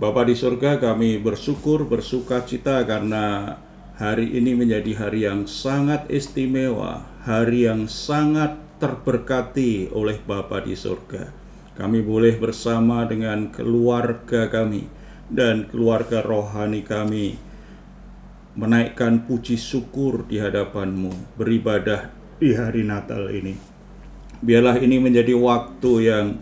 Bapa di surga kami bersyukur bersuka cita karena hari ini menjadi hari yang sangat istimewa, hari yang sangat terberkati oleh Bapa di surga. Kami boleh bersama dengan keluarga kami dan keluarga rohani kami menaikkan puji syukur di hadapanmu, beribadah di hari Natal ini. Biarlah ini menjadi waktu yang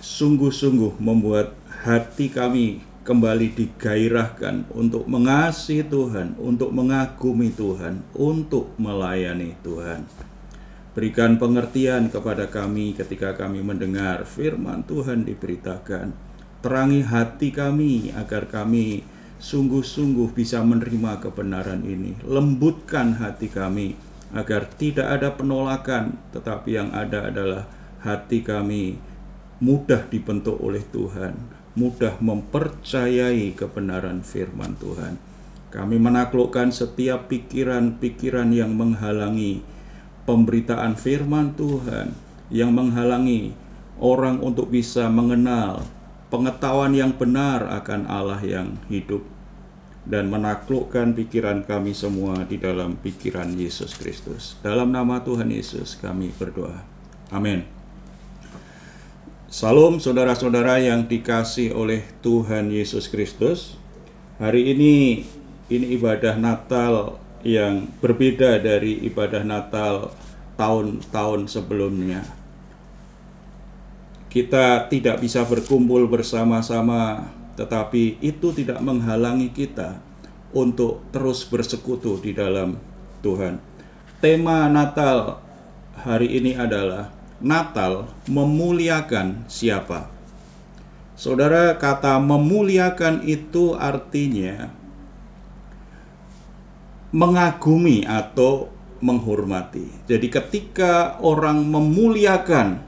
sungguh-sungguh membuat hati kami kembali digairahkan untuk mengasihi Tuhan, untuk mengagumi Tuhan, untuk melayani Tuhan. Berikan pengertian kepada kami ketika kami mendengar firman Tuhan diberitakan. Terangi hati kami agar kami sungguh-sungguh bisa menerima kebenaran ini. Lembutkan hati kami agar tidak ada penolakan, tetapi yang ada adalah hati kami mudah dibentuk oleh Tuhan, mudah mempercayai kebenaran firman Tuhan. Kami menaklukkan setiap pikiran-pikiran yang menghalangi pemberitaan firman Tuhan, yang menghalangi orang untuk bisa mengenal pengetahuan yang benar akan Allah yang hidup dan menaklukkan pikiran kami semua di dalam pikiran Yesus Kristus. Dalam nama Tuhan Yesus kami berdoa. Amin. Salam saudara-saudara yang dikasih oleh Tuhan Yesus Kristus. Hari ini ini ibadah Natal yang berbeda dari ibadah Natal tahun-tahun sebelumnya. Kita tidak bisa berkumpul bersama-sama, tetapi itu tidak menghalangi kita untuk terus bersekutu di dalam Tuhan. Tema Natal hari ini adalah Natal memuliakan siapa? Saudara, kata memuliakan itu artinya mengagumi atau menghormati. Jadi, ketika orang memuliakan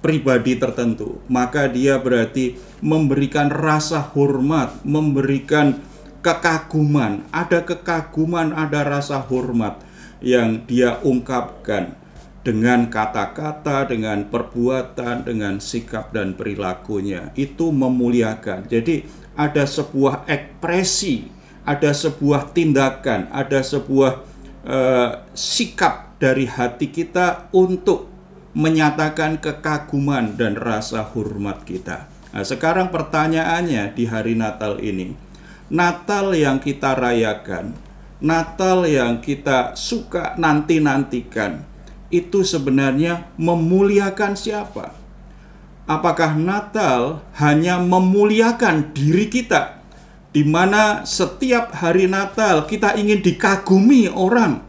pribadi tertentu, maka dia berarti memberikan rasa hormat, memberikan kekaguman. Ada kekaguman, ada rasa hormat yang dia ungkapkan dengan kata-kata, dengan perbuatan, dengan sikap dan perilakunya. Itu memuliakan. Jadi ada sebuah ekspresi, ada sebuah tindakan, ada sebuah uh, sikap dari hati kita untuk menyatakan kekaguman dan rasa hormat kita. Nah, sekarang pertanyaannya di hari Natal ini, Natal yang kita rayakan, Natal yang kita suka nanti-nantikan, itu sebenarnya memuliakan siapa? Apakah Natal hanya memuliakan diri kita, di mana setiap hari Natal kita ingin dikagumi orang?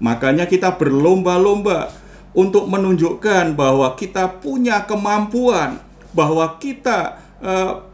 Makanya, kita berlomba-lomba untuk menunjukkan bahwa kita punya kemampuan, bahwa kita uh,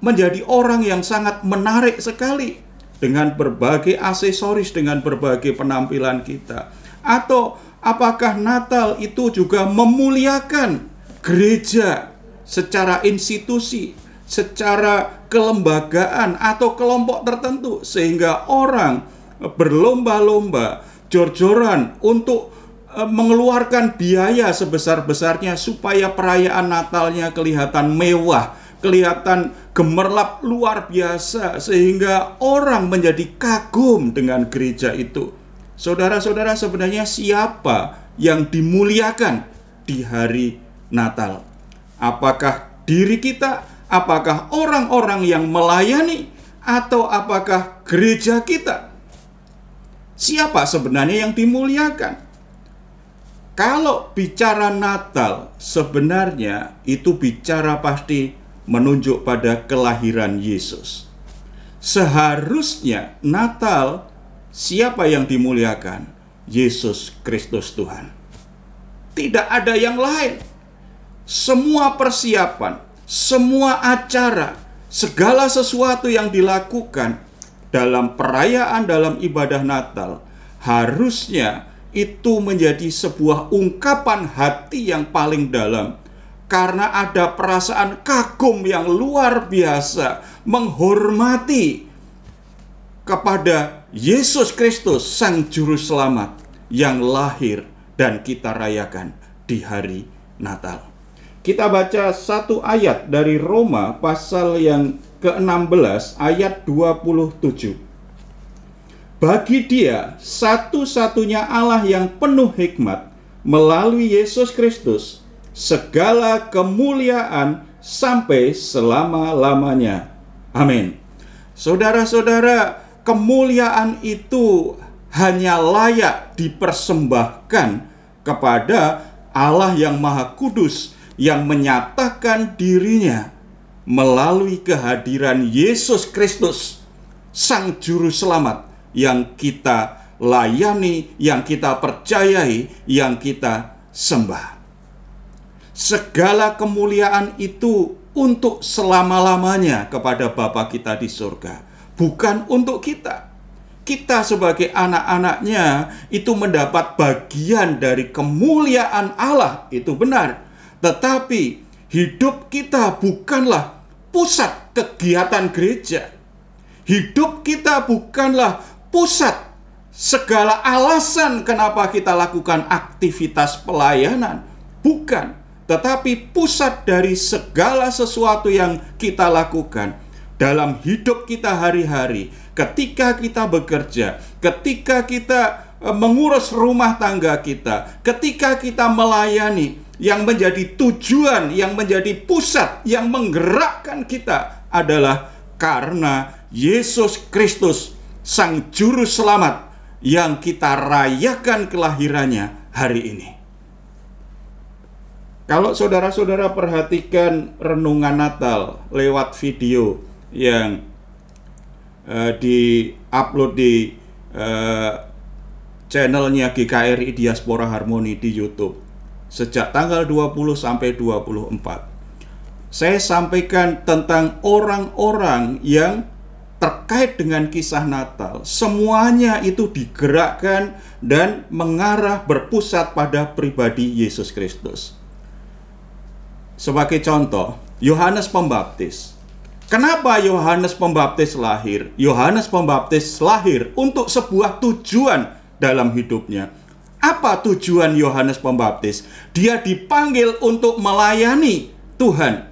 menjadi orang yang sangat menarik sekali dengan berbagai aksesoris, dengan berbagai penampilan kita, atau apakah Natal itu juga memuliakan gereja secara institusi, secara kelembagaan atau kelompok tertentu sehingga orang berlomba-lomba jor-joran untuk e, mengeluarkan biaya sebesar-besarnya supaya perayaan Natalnya kelihatan mewah, kelihatan gemerlap luar biasa sehingga orang menjadi kagum dengan gereja itu. Saudara-saudara, sebenarnya siapa yang dimuliakan di hari Natal? Apakah diri kita? Apakah orang-orang yang melayani? Atau apakah gereja kita? Siapa sebenarnya yang dimuliakan? Kalau bicara Natal, sebenarnya itu bicara pasti menunjuk pada kelahiran Yesus. Seharusnya Natal Siapa yang dimuliakan? Yesus Kristus Tuhan. Tidak ada yang lain. Semua persiapan, semua acara, segala sesuatu yang dilakukan dalam perayaan dalam ibadah Natal harusnya itu menjadi sebuah ungkapan hati yang paling dalam karena ada perasaan kagum yang luar biasa menghormati kepada Yesus Kristus Sang Juru Selamat yang lahir dan kita rayakan di hari Natal. Kita baca satu ayat dari Roma pasal yang ke-16 ayat 27. Bagi dia satu-satunya Allah yang penuh hikmat melalui Yesus Kristus segala kemuliaan sampai selama-lamanya. Amin. Saudara-saudara, kemuliaan itu hanya layak dipersembahkan kepada Allah yang Maha Kudus yang menyatakan dirinya melalui kehadiran Yesus Kristus, Sang Juru Selamat yang kita layani, yang kita percayai, yang kita sembah. Segala kemuliaan itu untuk selama-lamanya kepada Bapa kita di surga, bukan untuk kita. Kita sebagai anak-anaknya itu mendapat bagian dari kemuliaan Allah, itu benar. Tetapi hidup kita bukanlah pusat kegiatan gereja. Hidup kita bukanlah pusat segala alasan kenapa kita lakukan aktivitas pelayanan. Bukan, tetapi pusat dari segala sesuatu yang kita lakukan dalam hidup kita hari-hari, ketika kita bekerja, ketika kita e, mengurus rumah tangga kita, ketika kita melayani, yang menjadi tujuan, yang menjadi pusat, yang menggerakkan kita adalah karena Yesus Kristus, Sang Juru Selamat, yang kita rayakan kelahirannya hari ini. Kalau saudara-saudara perhatikan renungan Natal lewat video yang uh, di-upload di uh, channelnya GKRI Diaspora Harmoni di YouTube sejak tanggal 20 sampai 24. Saya sampaikan tentang orang-orang yang terkait dengan kisah Natal, semuanya itu digerakkan dan mengarah berpusat pada pribadi Yesus Kristus. Sebagai contoh, Yohanes Pembaptis. Kenapa Yohanes Pembaptis lahir? Yohanes Pembaptis lahir untuk sebuah tujuan dalam hidupnya. Apa tujuan Yohanes Pembaptis? Dia dipanggil untuk melayani Tuhan.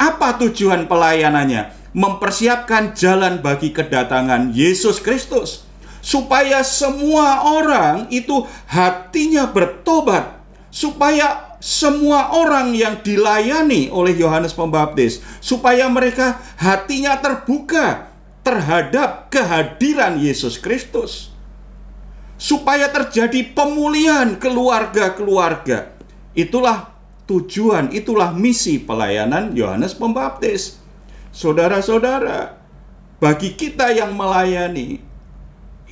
Apa tujuan pelayanannya? mempersiapkan jalan bagi kedatangan Yesus Kristus, supaya semua orang itu hatinya bertobat, supaya semua orang yang dilayani oleh Yohanes Pembaptis, supaya mereka hatinya terbuka terhadap kehadiran Yesus Kristus, supaya terjadi pemulihan keluarga-keluarga. Itulah tujuan, itulah misi pelayanan Yohanes Pembaptis. Saudara-saudara, bagi kita yang melayani,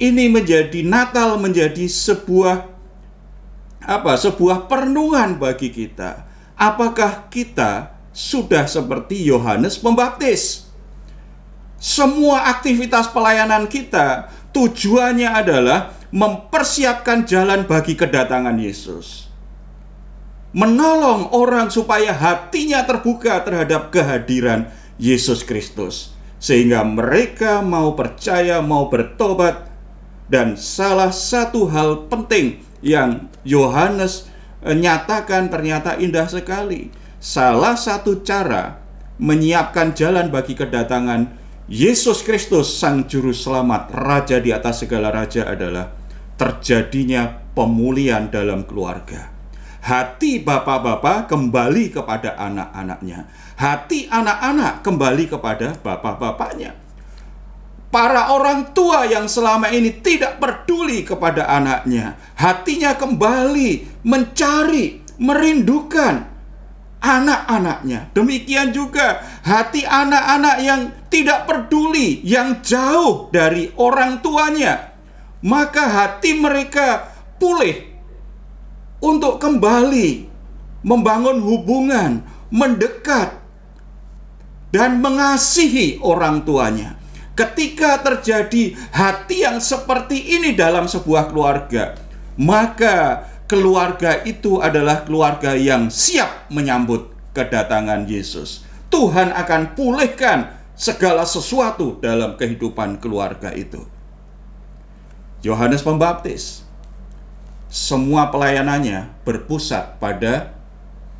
ini menjadi Natal menjadi sebuah apa? Sebuah perenungan bagi kita. Apakah kita sudah seperti Yohanes Pembaptis? Semua aktivitas pelayanan kita tujuannya adalah mempersiapkan jalan bagi kedatangan Yesus. Menolong orang supaya hatinya terbuka terhadap kehadiran Yesus Kristus, sehingga mereka mau percaya, mau bertobat, dan salah satu hal penting yang Yohanes eh, nyatakan ternyata indah sekali. Salah satu cara menyiapkan jalan bagi kedatangan Yesus Kristus, Sang Juru Selamat, Raja di atas segala raja adalah terjadinya pemulihan dalam keluarga hati bapak-bapak kembali kepada anak-anaknya. Hati anak-anak kembali kepada bapak-bapaknya. Para orang tua yang selama ini tidak peduli kepada anaknya, hatinya kembali mencari, merindukan anak-anaknya. Demikian juga hati anak-anak yang tidak peduli, yang jauh dari orang tuanya, maka hati mereka pulih untuk kembali membangun hubungan, mendekat, dan mengasihi orang tuanya. Ketika terjadi hati yang seperti ini dalam sebuah keluarga, maka keluarga itu adalah keluarga yang siap menyambut kedatangan Yesus. Tuhan akan pulihkan segala sesuatu dalam kehidupan keluarga itu. Yohanes Pembaptis semua pelayanannya berpusat pada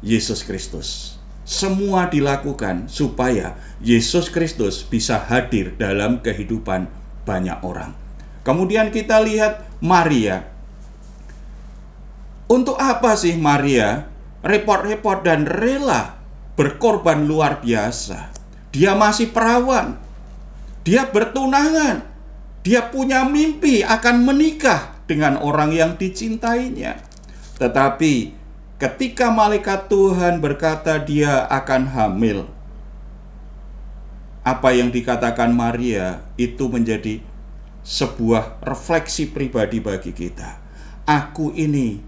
Yesus Kristus. Semua dilakukan supaya Yesus Kristus bisa hadir dalam kehidupan banyak orang. Kemudian kita lihat Maria. Untuk apa sih Maria repot-repot dan rela berkorban luar biasa? Dia masih perawan. Dia bertunangan. Dia punya mimpi akan menikah dengan orang yang dicintainya. Tetapi ketika malaikat Tuhan berkata dia akan hamil, apa yang dikatakan Maria itu menjadi sebuah refleksi pribadi bagi kita. Aku ini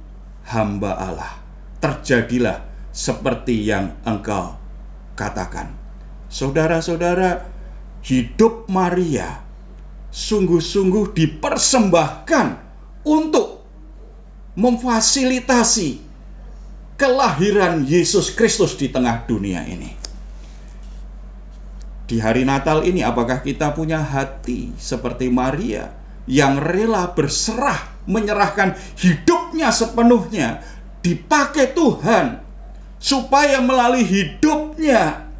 hamba Allah. Terjadilah seperti yang engkau katakan. Saudara-saudara, hidup Maria sungguh-sungguh dipersembahkan untuk memfasilitasi kelahiran Yesus Kristus di tengah dunia ini di hari Natal ini apakah kita punya hati seperti Maria yang rela berserah menyerahkan hidupnya sepenuhnya dipakai Tuhan supaya melalui hidupnya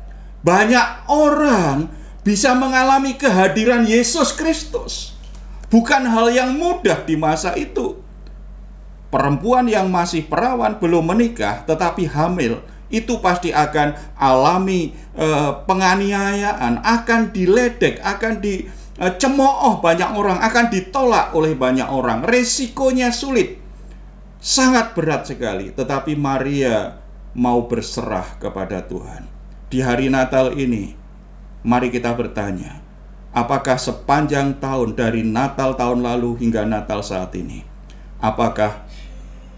banyak orang bisa mengalami kehadiran Yesus Kristus. Bukan hal yang mudah di masa itu. Perempuan yang masih perawan belum menikah tetapi hamil itu pasti akan alami eh, penganiayaan, akan diledek, akan dicemooh banyak orang, akan ditolak oleh banyak orang. Resikonya sulit, sangat berat sekali. Tetapi Maria mau berserah kepada Tuhan. Di hari Natal ini, mari kita bertanya, apakah sepanjang tahun dari Natal tahun lalu hingga Natal saat ini, apakah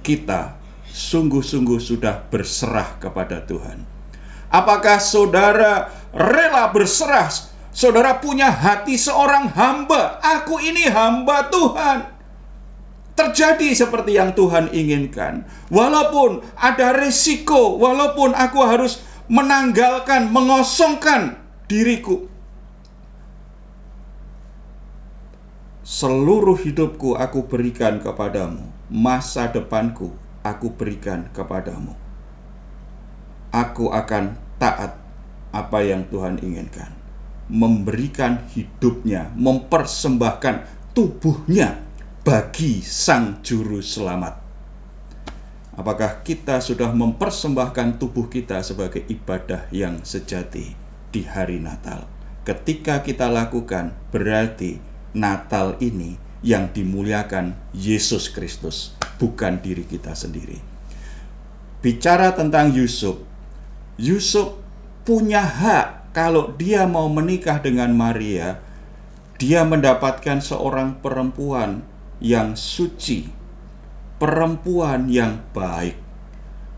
kita sungguh-sungguh sudah berserah kepada Tuhan? Apakah saudara rela berserah? Saudara punya hati seorang hamba. Aku ini hamba Tuhan. Terjadi seperti yang Tuhan inginkan. Walaupun ada risiko, walaupun aku harus menanggalkan, mengosongkan diriku. Seluruh hidupku aku berikan kepadamu, masa depanku aku berikan kepadamu. Aku akan taat apa yang Tuhan inginkan. Memberikan hidupnya, mempersembahkan tubuhnya bagi Sang Juru Selamat. Apakah kita sudah mempersembahkan tubuh kita sebagai ibadah yang sejati di hari Natal? Ketika kita lakukan, berarti Natal ini yang dimuliakan Yesus Kristus, bukan diri kita sendiri. Bicara tentang Yusuf, Yusuf punya hak kalau dia mau menikah dengan Maria, dia mendapatkan seorang perempuan yang suci, perempuan yang baik.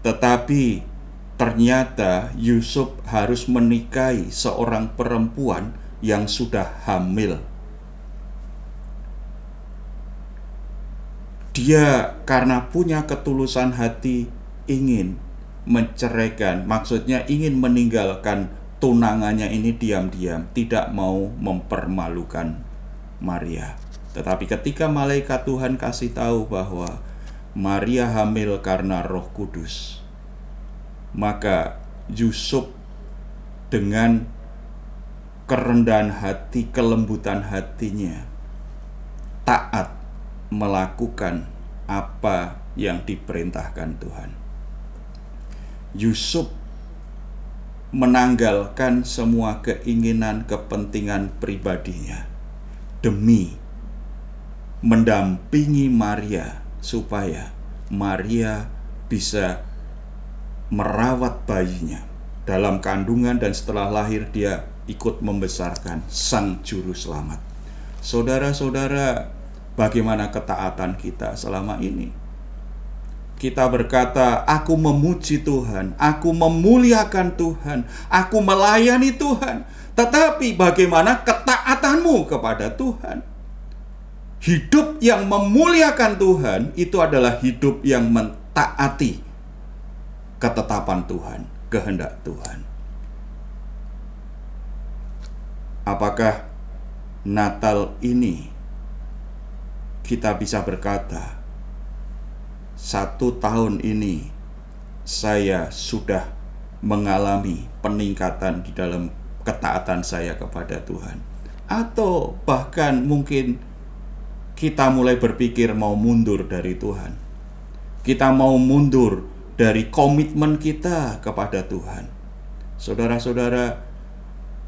Tetapi ternyata Yusuf harus menikahi seorang perempuan yang sudah hamil dia karena punya ketulusan hati ingin menceraikan, maksudnya ingin meninggalkan tunangannya ini diam-diam, tidak mau mempermalukan Maria. Tetapi ketika malaikat Tuhan kasih tahu bahwa Maria hamil karena Roh Kudus, maka Yusuf dengan kerendahan hati, kelembutan hatinya taat melakukan apa yang diperintahkan Tuhan. Yusuf menanggalkan semua keinginan kepentingan pribadinya demi mendampingi Maria supaya Maria bisa merawat bayinya dalam kandungan dan setelah lahir dia ikut membesarkan sang juru selamat. Saudara-saudara, bagaimana ketaatan kita selama ini. Kita berkata, "Aku memuji Tuhan, aku memuliakan Tuhan, aku melayani Tuhan." Tetapi bagaimana ketaatanmu kepada Tuhan? Hidup yang memuliakan Tuhan itu adalah hidup yang mentaati ketetapan Tuhan, kehendak Tuhan. Apakah Natal ini kita bisa berkata, satu tahun ini saya sudah mengalami peningkatan di dalam ketaatan saya kepada Tuhan, atau bahkan mungkin kita mulai berpikir mau mundur dari Tuhan, kita mau mundur dari komitmen kita kepada Tuhan. Saudara-saudara,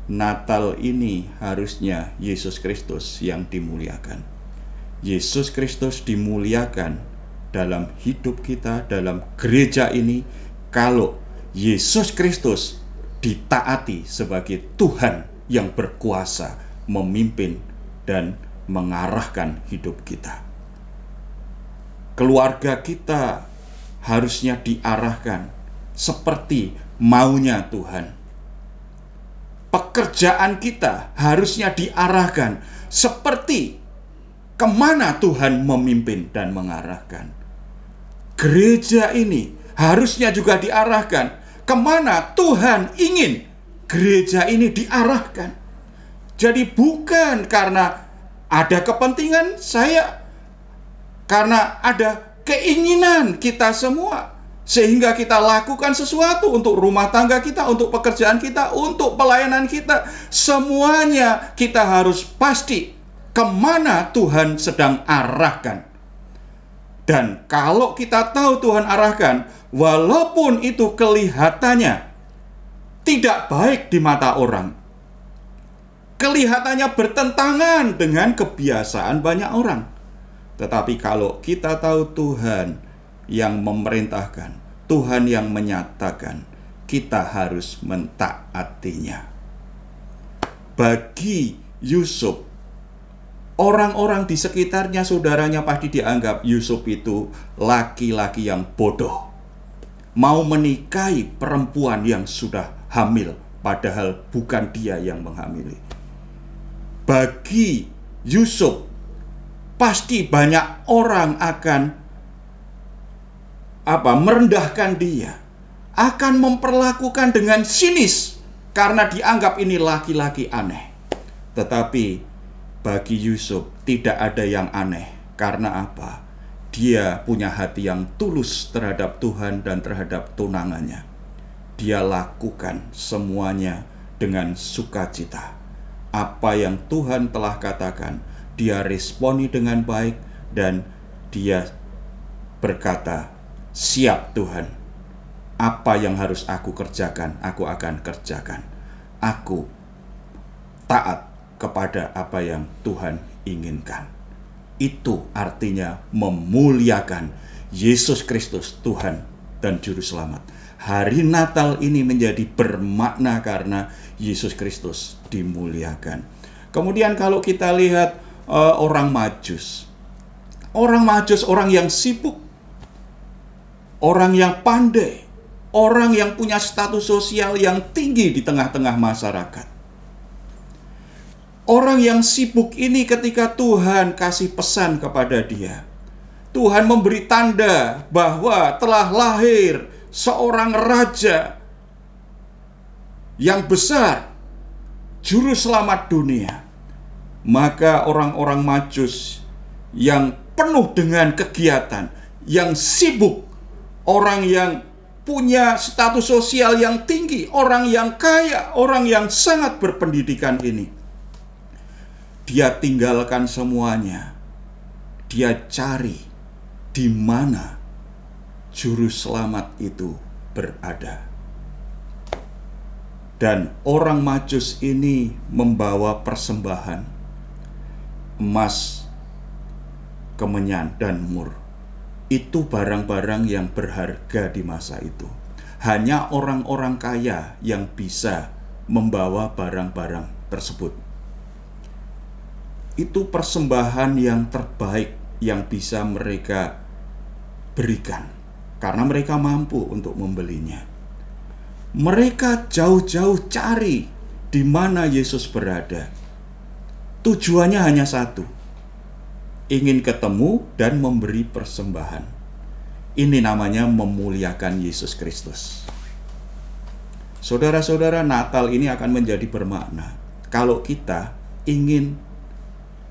Natal ini harusnya Yesus Kristus yang dimuliakan. Yesus Kristus dimuliakan dalam hidup kita, dalam gereja ini, kalau Yesus Kristus ditaati sebagai Tuhan yang berkuasa memimpin dan mengarahkan hidup kita. Keluarga kita harusnya diarahkan seperti maunya Tuhan. Pekerjaan kita harusnya diarahkan seperti ke mana Tuhan memimpin dan mengarahkan. Gereja ini harusnya juga diarahkan ke mana Tuhan ingin gereja ini diarahkan. Jadi bukan karena ada kepentingan saya, karena ada keinginan kita semua, sehingga kita lakukan sesuatu untuk rumah tangga kita, untuk pekerjaan kita, untuk pelayanan kita. Semuanya kita harus pasti ke mana Tuhan sedang arahkan. Dan kalau kita tahu Tuhan arahkan, walaupun itu kelihatannya tidak baik di mata orang, kelihatannya bertentangan dengan kebiasaan banyak orang. Tetapi kalau kita tahu Tuhan yang memerintahkan, Tuhan yang menyatakan, kita harus mentaatinya. Bagi Yusuf, orang-orang di sekitarnya saudaranya pasti dianggap Yusuf itu laki-laki yang bodoh. Mau menikahi perempuan yang sudah hamil, padahal bukan dia yang menghamili. Bagi Yusuf, pasti banyak orang akan apa merendahkan dia, akan memperlakukan dengan sinis karena dianggap ini laki-laki aneh. Tetapi bagi Yusuf tidak ada yang aneh. Karena apa? Dia punya hati yang tulus terhadap Tuhan dan terhadap tunangannya. Dia lakukan semuanya dengan sukacita. Apa yang Tuhan telah katakan, dia responi dengan baik dan dia berkata, "Siap Tuhan. Apa yang harus aku kerjakan, aku akan kerjakan. Aku taat kepada apa yang Tuhan inginkan. Itu artinya memuliakan Yesus Kristus, Tuhan dan Juru Selamat. Hari Natal ini menjadi bermakna karena Yesus Kristus dimuliakan. Kemudian, kalau kita lihat uh, orang Majus, orang Majus, orang yang sibuk, orang yang pandai, orang yang punya status sosial yang tinggi di tengah-tengah masyarakat Orang yang sibuk ini ketika Tuhan kasih pesan kepada dia. Tuhan memberi tanda bahwa telah lahir seorang raja yang besar, juru selamat dunia. Maka orang-orang Majus yang penuh dengan kegiatan, yang sibuk, orang yang punya status sosial yang tinggi, orang yang kaya, orang yang sangat berpendidikan ini dia tinggalkan semuanya. Dia cari di mana juru selamat itu berada. Dan orang Majus ini membawa persembahan emas, kemenyan, dan mur. Itu barang-barang yang berharga di masa itu. Hanya orang-orang kaya yang bisa membawa barang-barang tersebut itu persembahan yang terbaik yang bisa mereka berikan karena mereka mampu untuk membelinya. Mereka jauh-jauh cari di mana Yesus berada. Tujuannya hanya satu: ingin ketemu dan memberi persembahan. Ini namanya memuliakan Yesus Kristus. Saudara-saudara, Natal ini akan menjadi bermakna kalau kita ingin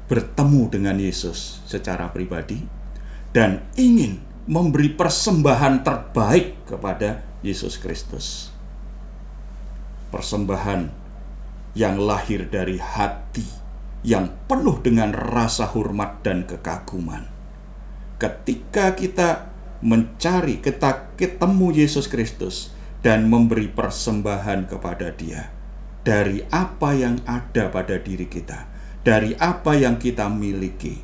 bertemu dengan Yesus secara pribadi dan ingin memberi persembahan terbaik kepada Yesus Kristus. Persembahan yang lahir dari hati yang penuh dengan rasa hormat dan kekaguman. Ketika kita mencari, kita ketemu Yesus Kristus dan memberi persembahan kepada Dia dari apa yang ada pada diri kita, dari apa yang kita miliki.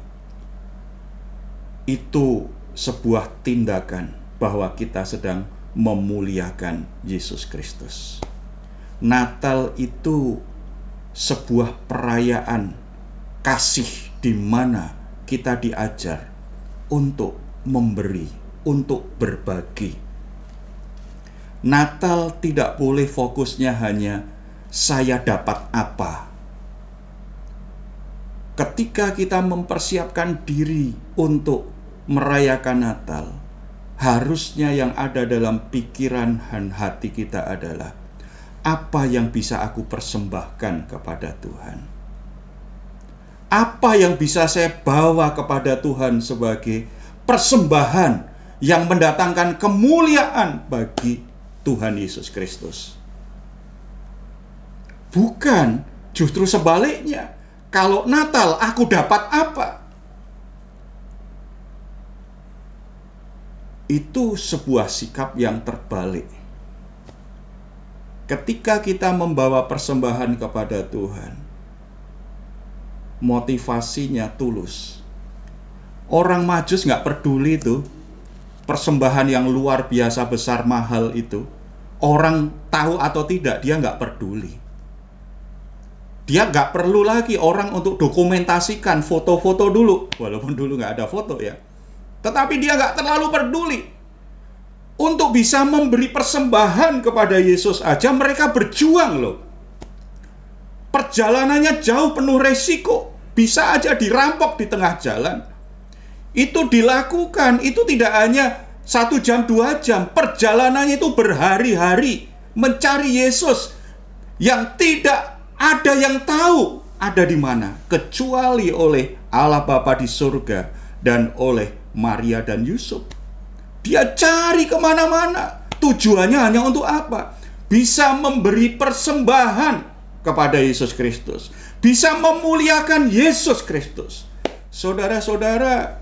Itu sebuah tindakan bahwa kita sedang memuliakan Yesus Kristus. Natal itu sebuah perayaan kasih di mana kita diajar untuk memberi, untuk berbagi. Natal tidak boleh fokusnya hanya saya dapat apa. Ketika kita mempersiapkan diri untuk merayakan Natal, harusnya yang ada dalam pikiran dan hati kita adalah apa yang bisa aku persembahkan kepada Tuhan. Apa yang bisa saya bawa kepada Tuhan sebagai persembahan yang mendatangkan kemuliaan bagi Tuhan Yesus Kristus. Bukan justru sebaliknya. Kalau Natal aku dapat apa? itu sebuah sikap yang terbalik. Ketika kita membawa persembahan kepada Tuhan, motivasinya tulus. Orang majus nggak peduli itu persembahan yang luar biasa besar mahal itu. Orang tahu atau tidak dia nggak peduli. Dia nggak perlu lagi orang untuk dokumentasikan foto-foto dulu, walaupun dulu nggak ada foto ya tetapi dia nggak terlalu peduli. Untuk bisa memberi persembahan kepada Yesus aja mereka berjuang loh. Perjalanannya jauh penuh resiko. Bisa aja dirampok di tengah jalan. Itu dilakukan, itu tidak hanya satu jam dua jam. Perjalanannya itu berhari-hari mencari Yesus yang tidak ada yang tahu ada di mana kecuali oleh Allah Bapa di surga dan oleh Maria dan Yusuf. Dia cari ke mana-mana. Tujuannya hanya untuk apa? Bisa memberi persembahan kepada Yesus Kristus. Bisa memuliakan Yesus Kristus. Saudara-saudara,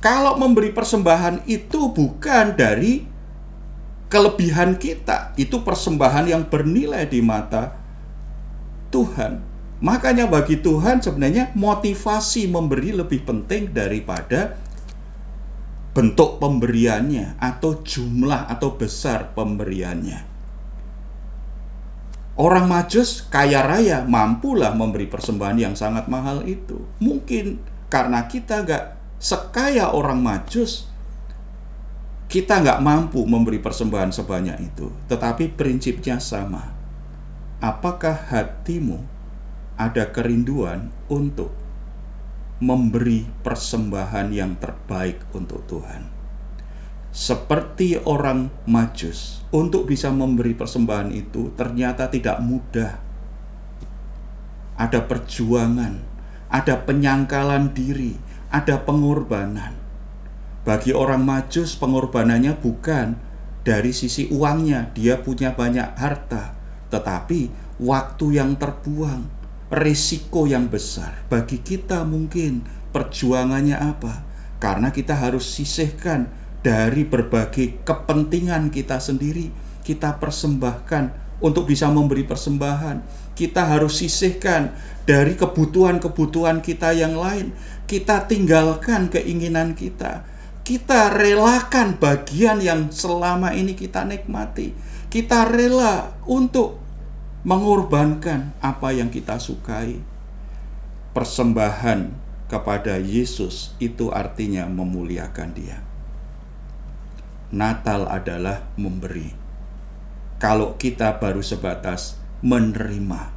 kalau memberi persembahan itu bukan dari kelebihan kita, itu persembahan yang bernilai di mata Tuhan. Makanya bagi Tuhan sebenarnya motivasi memberi lebih penting daripada bentuk pemberiannya atau jumlah atau besar pemberiannya. Orang Majus kaya raya mampulah memberi persembahan yang sangat mahal itu. Mungkin karena kita gak sekaya orang Majus, kita nggak mampu memberi persembahan sebanyak itu. Tetapi prinsipnya sama. Apakah hatimu ada kerinduan untuk memberi persembahan yang terbaik untuk Tuhan. Seperti orang Majus, untuk bisa memberi persembahan itu ternyata tidak mudah. Ada perjuangan, ada penyangkalan diri, ada pengorbanan. Bagi orang Majus, pengorbanannya bukan dari sisi uangnya, dia punya banyak harta, tetapi waktu yang terbuang, risiko yang besar. Bagi kita mungkin perjuangannya apa? Karena kita harus sisihkan dari berbagai kepentingan kita sendiri. Kita persembahkan untuk bisa memberi persembahan. Kita harus sisihkan dari kebutuhan-kebutuhan kita yang lain. Kita tinggalkan keinginan kita. Kita relakan bagian yang selama ini kita nikmati. Kita rela untuk mengorbankan apa yang kita sukai. Persembahan kepada Yesus itu artinya memuliakan Dia. Natal adalah memberi. Kalau kita baru sebatas menerima,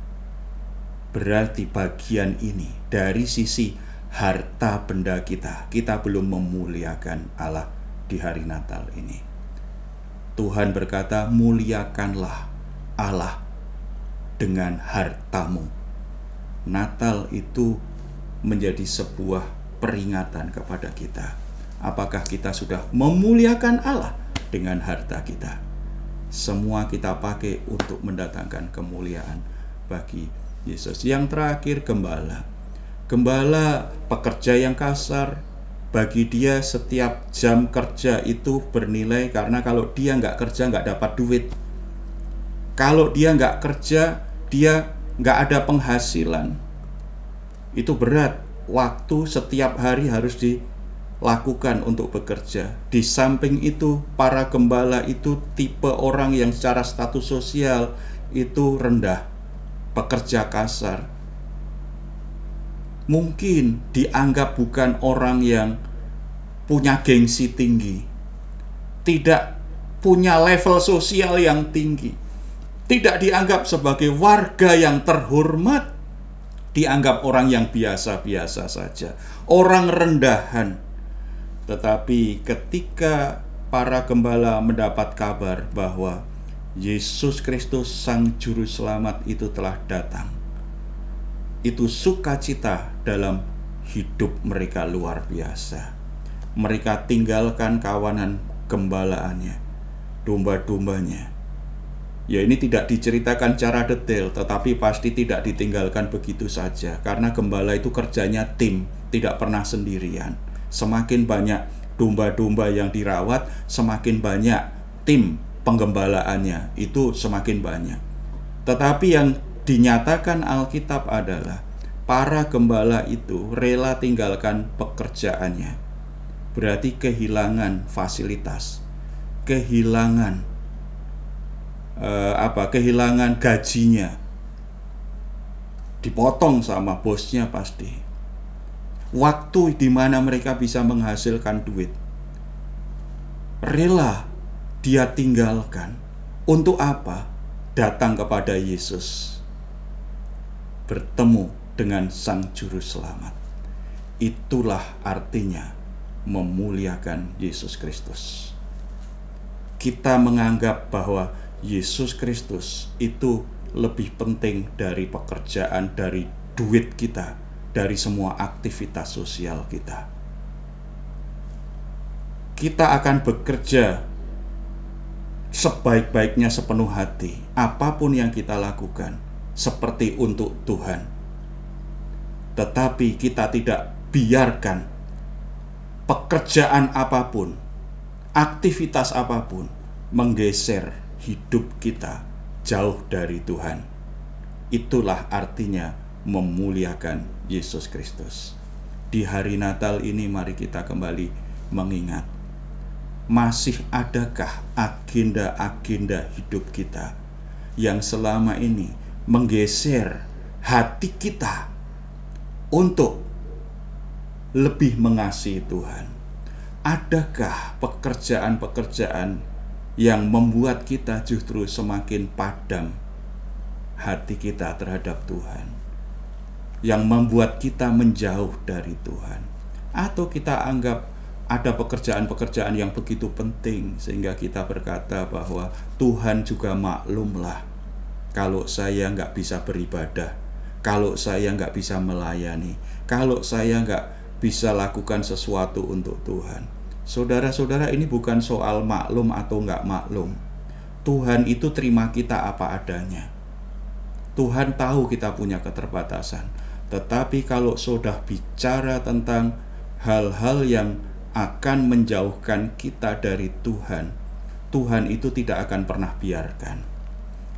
berarti bagian ini dari sisi harta benda kita, kita belum memuliakan Allah di hari Natal ini. Tuhan berkata, "Muliakanlah Allah dengan hartamu. Natal itu menjadi sebuah peringatan kepada kita Apakah kita sudah memuliakan Allah dengan harta kita? Semua kita pakai untuk mendatangkan kemuliaan bagi Yesus. Yang terakhir, gembala. Gembala pekerja yang kasar, bagi dia setiap jam kerja itu bernilai karena kalau dia nggak kerja nggak dapat duit. Kalau dia nggak kerja, dia nggak ada penghasilan. Itu berat. Waktu setiap hari harus dilakukan untuk bekerja. Di samping itu, para gembala itu tipe orang yang secara status sosial itu rendah, pekerja kasar, mungkin dianggap bukan orang yang punya gengsi tinggi, tidak punya level sosial yang tinggi, tidak dianggap sebagai warga yang terhormat, dianggap orang yang biasa-biasa saja, orang rendahan. Tetapi ketika para gembala mendapat kabar bahwa Yesus Kristus Sang Juru Selamat itu telah datang, itu sukacita dalam hidup mereka luar biasa. Mereka tinggalkan kawanan gembalaannya, domba-dombanya. Ya ini tidak diceritakan cara detail, tetapi pasti tidak ditinggalkan begitu saja. Karena gembala itu kerjanya tim, tidak pernah sendirian. Semakin banyak domba-domba yang dirawat, semakin banyak tim penggembalaannya, itu semakin banyak. Tetapi yang dinyatakan Alkitab adalah para gembala itu rela tinggalkan pekerjaannya. Berarti kehilangan fasilitas, kehilangan eh, apa? Kehilangan gajinya. Dipotong sama bosnya pasti. Waktu di mana mereka bisa menghasilkan duit. Rela dia tinggalkan. Untuk apa? Datang kepada Yesus bertemu dengan Sang Juru Selamat. Itulah artinya memuliakan Yesus Kristus. Kita menganggap bahwa Yesus Kristus itu lebih penting dari pekerjaan, dari duit kita, dari semua aktivitas sosial kita. Kita akan bekerja sebaik-baiknya sepenuh hati, apa pun yang kita lakukan seperti untuk Tuhan. Tetapi kita tidak biarkan pekerjaan apa pun, aktivitas apa pun menggeser hidup kita jauh dari Tuhan. Itulah artinya memuliakan Yesus Kristus. Di hari Natal ini mari kita kembali mengingat masih adakah agenda-agenda hidup kita yang selama ini menggeser hati kita untuk lebih mengasihi Tuhan. Adakah pekerjaan-pekerjaan yang membuat kita justru semakin padam hati kita terhadap Tuhan? Yang membuat kita menjauh dari Tuhan? Atau kita anggap ada pekerjaan-pekerjaan yang begitu penting sehingga kita berkata bahwa Tuhan juga maklumlah kalau saya nggak bisa beribadah, kalau saya nggak bisa melayani, kalau saya nggak bisa lakukan sesuatu untuk Tuhan. Saudara-saudara ini bukan soal maklum atau nggak maklum. Tuhan itu terima kita apa adanya. Tuhan tahu kita punya keterbatasan. Tetapi kalau sudah bicara tentang hal-hal yang akan menjauhkan kita dari Tuhan, Tuhan itu tidak akan pernah biarkan.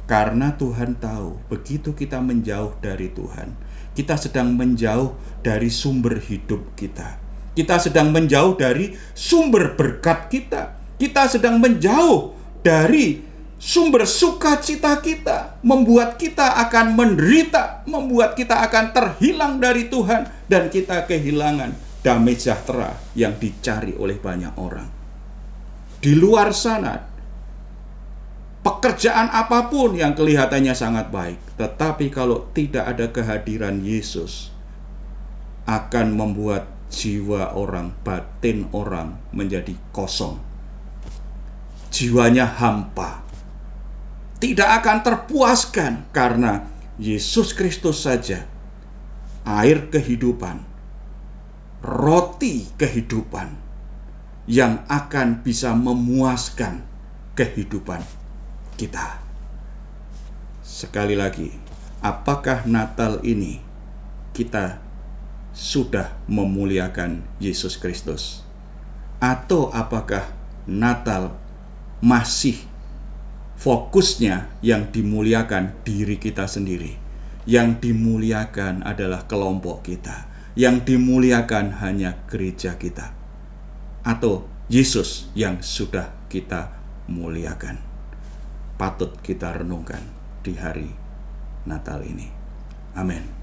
Karena Tuhan tahu, begitu kita menjauh dari Tuhan, kita sedang menjauh dari sumber hidup kita. Kita sedang menjauh dari sumber berkat kita. Kita sedang menjauh dari sumber sukacita kita, membuat kita akan menderita, membuat kita akan terhilang dari Tuhan, dan kita kehilangan damai sejahtera yang dicari oleh banyak orang. Di luar sana, pekerjaan apa pun yang kelihatannya sangat baik, tetapi kalau tidak ada kehadiran Yesus, akan membuat jiwa orang, batin orang menjadi kosong. Jiwanya hampa, tidak akan terpuaskan karena Yesus Kristus saja, air kehidupan, roti kehidupan, yang akan bisa memuaskan kehidupan kita. Sekali lagi, apakah Natal ini kita sudah memuliakan Yesus Kristus? Atau apakah Natal masih fokusnya yang dimuliakan diri kita sendiri? Yang dimuliakan adalah kelompok kita, yang dimuliakan hanya gereja kita, atau Yesus yang sudah kita muliakan. Patut kita renungkan di hari Natal ini. Amin.